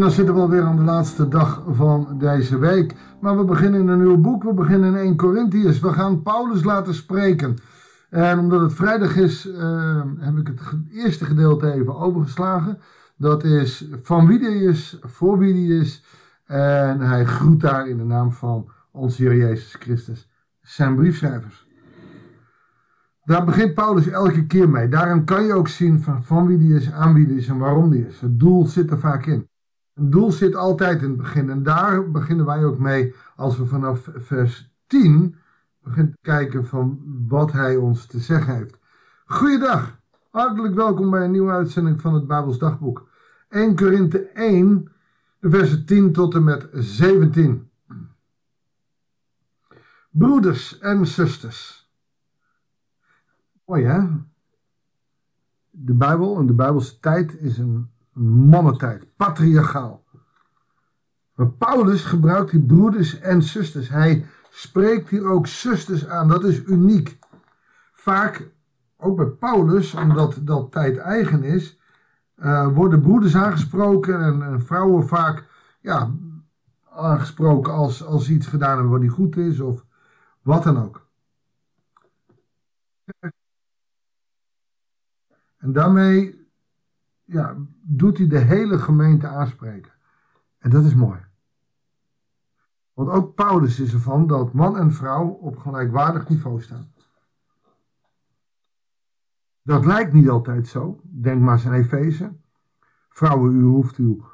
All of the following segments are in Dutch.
En dan zitten we alweer aan de laatste dag van deze week. Maar we beginnen in een nieuw boek. We beginnen in 1 Corinthians. We gaan Paulus laten spreken. En omdat het vrijdag is, uh, heb ik het eerste gedeelte even overgeslagen. Dat is van wie die is, voor wie die is. En hij groet daar in de naam van onze Heer Jezus Christus zijn briefschrijvers. Daar begint Paulus elke keer mee. Daarin kan je ook zien van, van wie die is, aan wie die is en waarom die is. Het doel zit er vaak in. Het doel zit altijd in het begin. En daar beginnen wij ook mee als we vanaf vers 10 beginnen te kijken van wat hij ons te zeggen heeft. Goeiedag. Hartelijk welkom bij een nieuwe uitzending van het Bijbels Dagboek. 1 Korinthe 1, de versen 10 tot en met 17. Broeders en zusters. Mooi hè? De Bijbel en de Bijbelse tijd is een mannentijd, patriarchaal. Maar Paulus gebruikt die broeders en zusters. Hij spreekt hier ook zusters aan. Dat is uniek. Vaak, ook bij Paulus, omdat dat tijd eigen is, uh, worden broeders aangesproken en, en, vrouwen vaak ja, aangesproken als, als iets gedaan hebben wat niet goed is of wat dan ook. En daarmee ja, doet hij de hele gemeente aanspreken. En dat is mooi. Want ook Paulus is ervan dat man en vrouw op gelijkwaardig niveau staan. Dat lijkt niet altijd zo. Denk maar eens aan Efeze. Vrouwen, u hoeft uw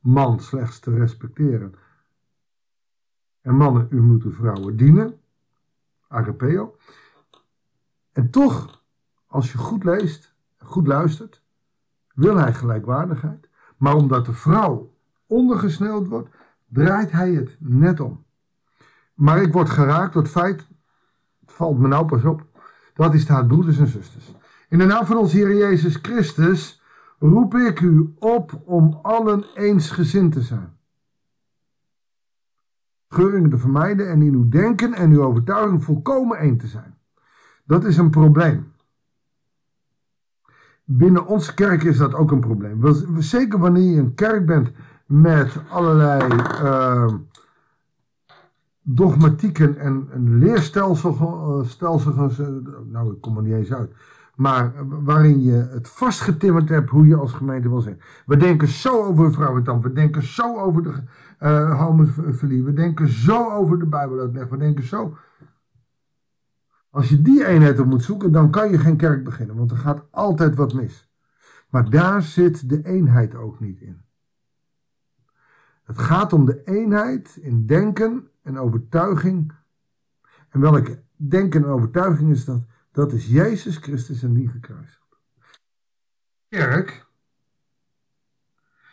man slechts te respecteren. En mannen, u moet uw vrouwen dienen. Agapeo. En toch, als je goed leest, goed luistert, wil hij gelijkwaardigheid. Maar omdat de vrouw ondergesneeuwd wordt, draait hij het net om. Maar ik word geraakt door het feit, het valt me nou pas op, dat hij staat broeders en zusters. In de naam van onze Heer Jezus Christus roep ik u op om allen eensgezind te zijn. Geuringen te vermijden en in uw denken en uw overtuiging volkomen één te zijn. Dat is een probleem. Binnen onze kerk is dat ook een probleem. Zeker wanneer je een kerk bent met allerlei uh, dogmatieken en een leerstelsels, uh, nou ik kom er niet eens uit, maar waarin je het vastgetimmerd hebt hoe je als gemeente wil zijn. We denken zo over vrouwentamp, we denken zo over de uh, homofilie, we denken zo over de Bijbel uitleg, we denken zo als je die eenheid op moet zoeken, dan kan je geen kerk beginnen, want er gaat altijd wat mis. Maar daar zit de eenheid ook niet in. Het gaat om de eenheid in denken en overtuiging. En welke denken en overtuiging is dat? Dat is Jezus Christus en die gekruisigd. Kerk,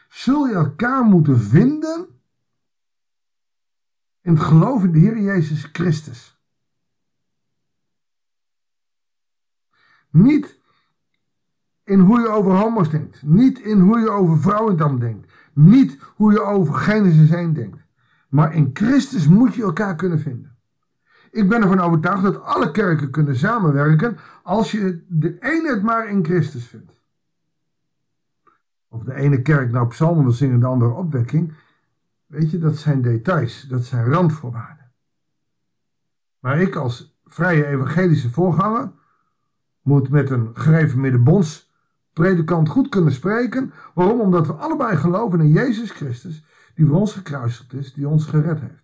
zul je elkaar moeten vinden in het geloof in de Heer Jezus Christus. Niet in hoe je over homo's denkt. Niet in hoe je over vrouwen dan denkt. Niet hoe je over Genesis 1 denkt. Maar in Christus moet je elkaar kunnen vinden. Ik ben ervan overtuigd dat alle kerken kunnen samenwerken als je de het maar in Christus vindt. Of de ene kerk nou psalmen wil zingen, de andere opwekking. Weet je, dat zijn details, dat zijn randvoorwaarden. Maar ik als vrije evangelische voorganger moet met een gereformeerde bonds predikant goed kunnen spreken. Waarom? Omdat we allebei geloven in Jezus Christus, die voor ons gekruisigd is, die ons gered heeft.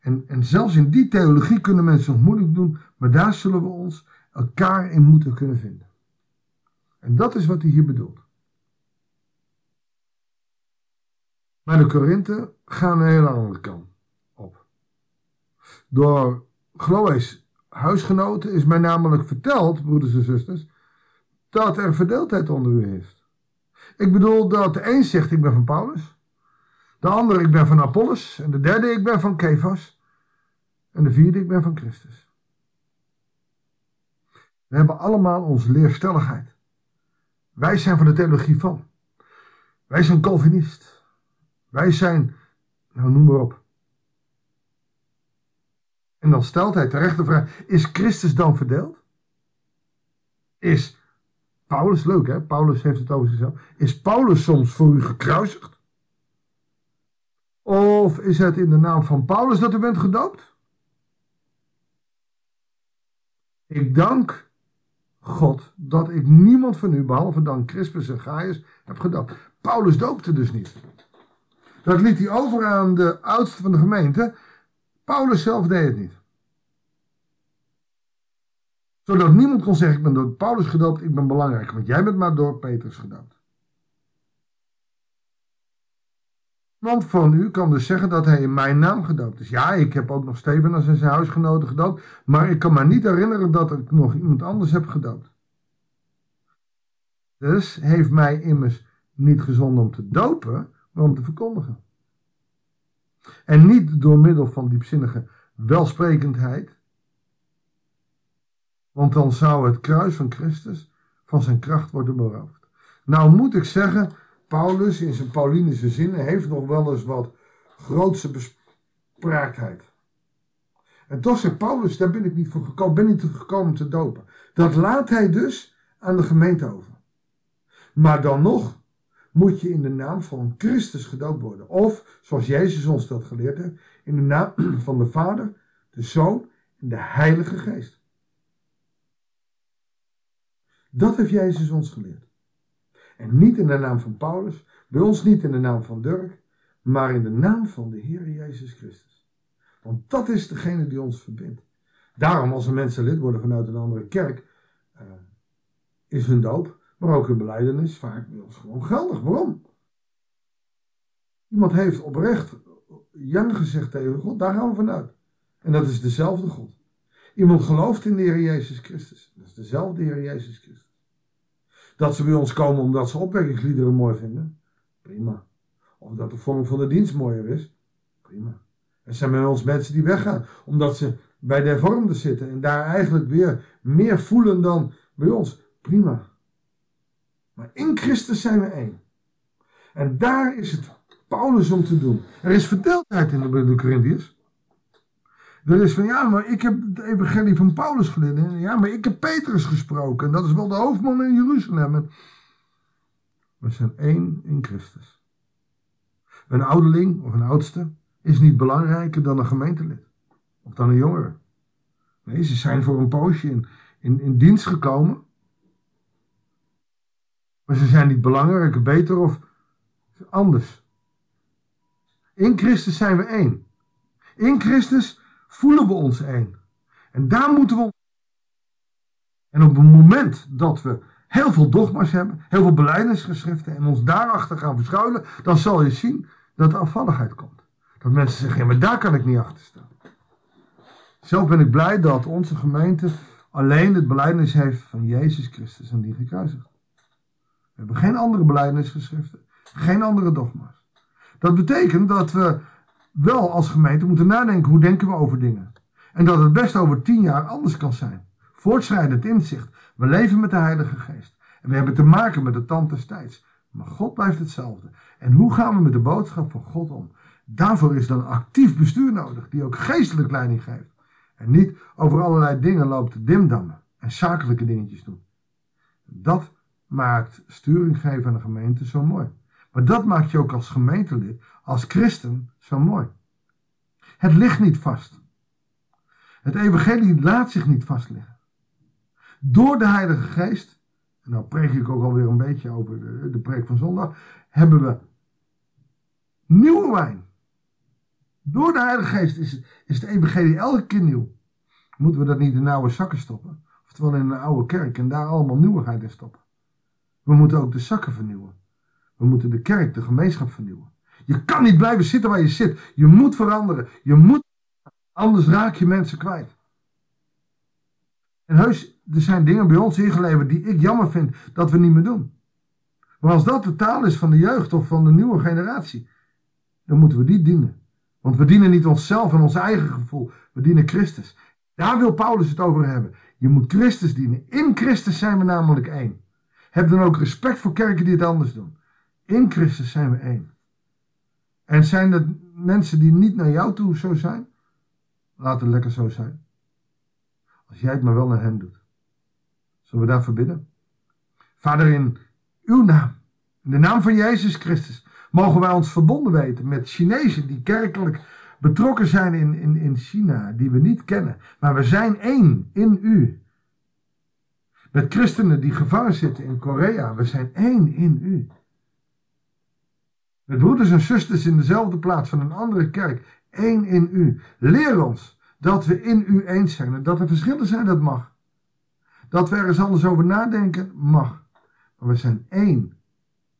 En, en zelfs in die theologie kunnen mensen nog moeilijk doen, maar daar zullen we ons elkaar in moeten kunnen vinden. En dat is wat hij hier bedoelt. Maar de Korinthe gaan een hele andere kant op. Door Chloe's huisgenoten is mij namelijk verteld, broeders en zusters, dat er verdeeldheid onder u is. Ik bedoel dat de een zegt ik ben van Paulus, de ander ik ben van Apollos en de derde ik ben van Kefas en de vierde ik ben van Christus. We hebben allemaal onze leerstelligheid. Wij zijn van de theologie van. Wij zijn Calvinist. Wij zijn, nou noem maar op. En dan stelt hij terecht de vraag: is Christus dan verdeeld? Is Paulus, leuk hè, Paulus heeft het over zichzelf. Is Paulus soms voor u gekruisigd? Of is het in de naam van Paulus dat u bent gedoopt? Ik dank God dat ik niemand van u, behalve dan Crispus en Gaius, heb gedoopt. Paulus doopte dus niet. Dat liet hij over aan de oudste van de gemeente. Paulus zelf deed het niet. Zodat niemand kon zeggen, ik ben door Paulus gedoopt, ik ben belangrijk. Want jij bent maar door Petrus gedoopt. Niemand van u kan dus zeggen dat hij in mijn naam gedoopt is. Ja, ik heb ook nog Steven als zijn huisgenoten gedoopt. Maar ik kan me niet herinneren dat ik nog iemand anders heb gedoopt. Dus heeft mij immers niet gezonden om te dopen, maar om te verkondigen. En niet door middel van diepzinnige welsprekendheid. Want dan zou het kruis van Christus van zijn kracht worden beroofd. Nou moet ik zeggen, Paulus in zijn Paulinische zinnen heeft nog wel eens wat grootse bespraaktheid. En toch zegt Paulus, daar ben ik niet voor ben niet gekomen te dopen. Dat laat hij dus aan de gemeente over. Maar dan nog moet je in de naam van Christus gedoopt worden. Of, zoals Jezus ons dat geleerd heeft, in de naam van de Vader, de Zoon en de Heilige Geest. Dat heeft Jezus ons geleerd. En niet in de naam van Paulus, bij ons niet in de naam van Dirk, maar in de naam van de Heer Jezus Christus. Want dat is degene die ons verbindt. Daarom, als er mensen lid worden vanuit een andere kerk, uh, is hun doop, maar ook hun beleidenis vaak bij ons gewoon geldig. Waarom? Iemand heeft oprecht ja gezegd tegen God, daar gaan we vanuit. En dat is dezelfde God. Iemand gelooft in de Heer Jezus Christus. Dat is dezelfde Heer Jezus Christus. Dat ze bij ons komen omdat ze opwekkingsliederen mooi vinden. Prima. Of dat de vorm van de dienst mooier is. Prima. Er zijn bij ons mensen die weggaan omdat ze bij de hervormden zitten en daar eigenlijk weer meer voelen dan bij ons. Prima. Maar in Christus zijn we één. En daar is het Paulus om te doen. Er is verdeeldheid in de, Corinthiërs. Er is van, ja, maar ik heb het evangelie van Paulus gelezen. Ja, maar ik heb Petrus gesproken. En dat is wel de hoofdman in Jeruzalem. we zijn één in Christus. Een ouderling of een oudste is niet belangrijker dan een gemeentelid. Of dan een jongere. Nee, ze zijn voor een poosje in, in, in dienst gekomen. Maar ze zijn niet belangrijker, beter of anders. In Christus zijn we één. In Christus voelen we ons één. En daar moeten we. En op het moment dat we heel veel dogma's hebben, heel veel beleidingsgeschriften en ons daarachter gaan verschuilen, dan zal je zien dat er afvalligheid komt. Dat mensen zeggen, maar daar kan ik niet achter staan. Zelf ben ik blij dat onze gemeente alleen het beleidnis heeft van Jezus Christus en die gekruisigd. We hebben geen andere beleidingsgeschriften, geen andere dogma's. Dat betekent dat we wel als gemeente moeten nadenken hoe denken we over dingen. En dat het best over tien jaar anders kan zijn. Voortschrijdend inzicht. We leven met de Heilige Geest. En we hebben te maken met de tand des tijds. Maar God blijft hetzelfde. En hoe gaan we met de boodschap van God om? Daarvoor is dan actief bestuur nodig, die ook geestelijk leiding geeft. En niet over allerlei dingen loopt dimdammen en zakelijke dingetjes doen. Dat maakt sturing geven aan de gemeente zo mooi. Maar dat maakt je ook als gemeentelid, als christen, zo mooi. Het ligt niet vast. Het evangelie laat zich niet vastleggen. Door de Heilige Geest, en nou preek ik ook alweer een beetje over de, de preek van zondag, hebben we nieuwe wijn. Door de Heilige Geest is, is het evangelie elke keer nieuw. Moeten we dat niet in oude zakken stoppen? Oftewel in een oude kerk en daar allemaal nieuwigheid in stoppen. We moeten ook de zakken vernieuwen. We moeten de kerk, de gemeenschap vernieuwen. Je kan niet blijven zitten waar je zit. Je moet veranderen. Je moet, anders raak je mensen kwijt. En heus, er zijn dingen bij ons ingeleverd die ik jammer vind dat we niet meer doen. Maar als dat de taal is van de jeugd of van de nieuwe generatie, dan moeten we die dienen. Want we dienen niet onszelf en ons eigen gevoel, we dienen Christus. Daar wil Paulus het over hebben. Je moet Christus dienen. In Christus zijn we namelijk één. Heb dan ook respect voor kerken die het anders doen. In Christus zijn we één. En zijn er mensen die niet naar jou toe zo zijn? Laat het lekker zo zijn. Als jij het maar wel naar hen doet. Zullen we daarvoor bidden? Vader, in uw naam, in de naam van Jezus Christus, Mogen wij ons verbonden weten met Chinezen die kerkelijk betrokken zijn in, in, in China, die we niet kennen. Maar we zijn één in u. Met christenen die gevangen zitten in Korea, we zijn één in u. Met broeders en zusters in dezelfde plaats van een andere kerk, één in u. Leer ons dat we in u eens zijn en dat er verschillen zijn, dat mag. Dat we ergens anders over nadenken, mag. Maar we zijn één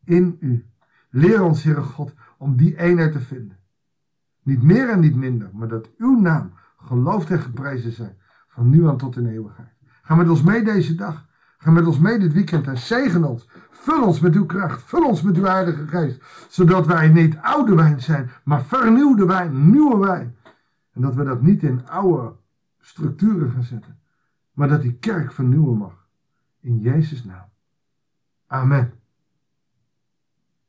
in u. Leer ons, Heere God, om die eenheid te vinden. Niet meer en niet minder, maar dat uw naam geloofd en geprezen zijn, van nu aan tot in eeuwigheid. Ga met ons mee deze dag. Ga met ons mee dit weekend en zegen ons. Vul ons met uw kracht. Vul ons met uw Heilige Geest. Zodat wij niet oude wijn zijn, maar vernieuwde wijn, nieuwe wijn. En dat we dat niet in oude structuren gaan zetten, maar dat die kerk vernieuwen mag. In Jezus' naam. Amen.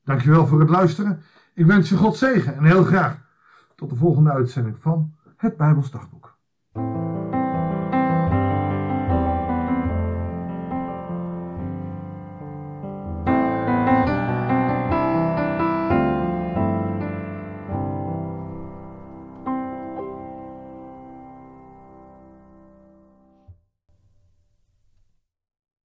Dankjewel voor het luisteren. Ik wens je God zegen en heel graag tot de volgende uitzending van het Bijbels Dagboek.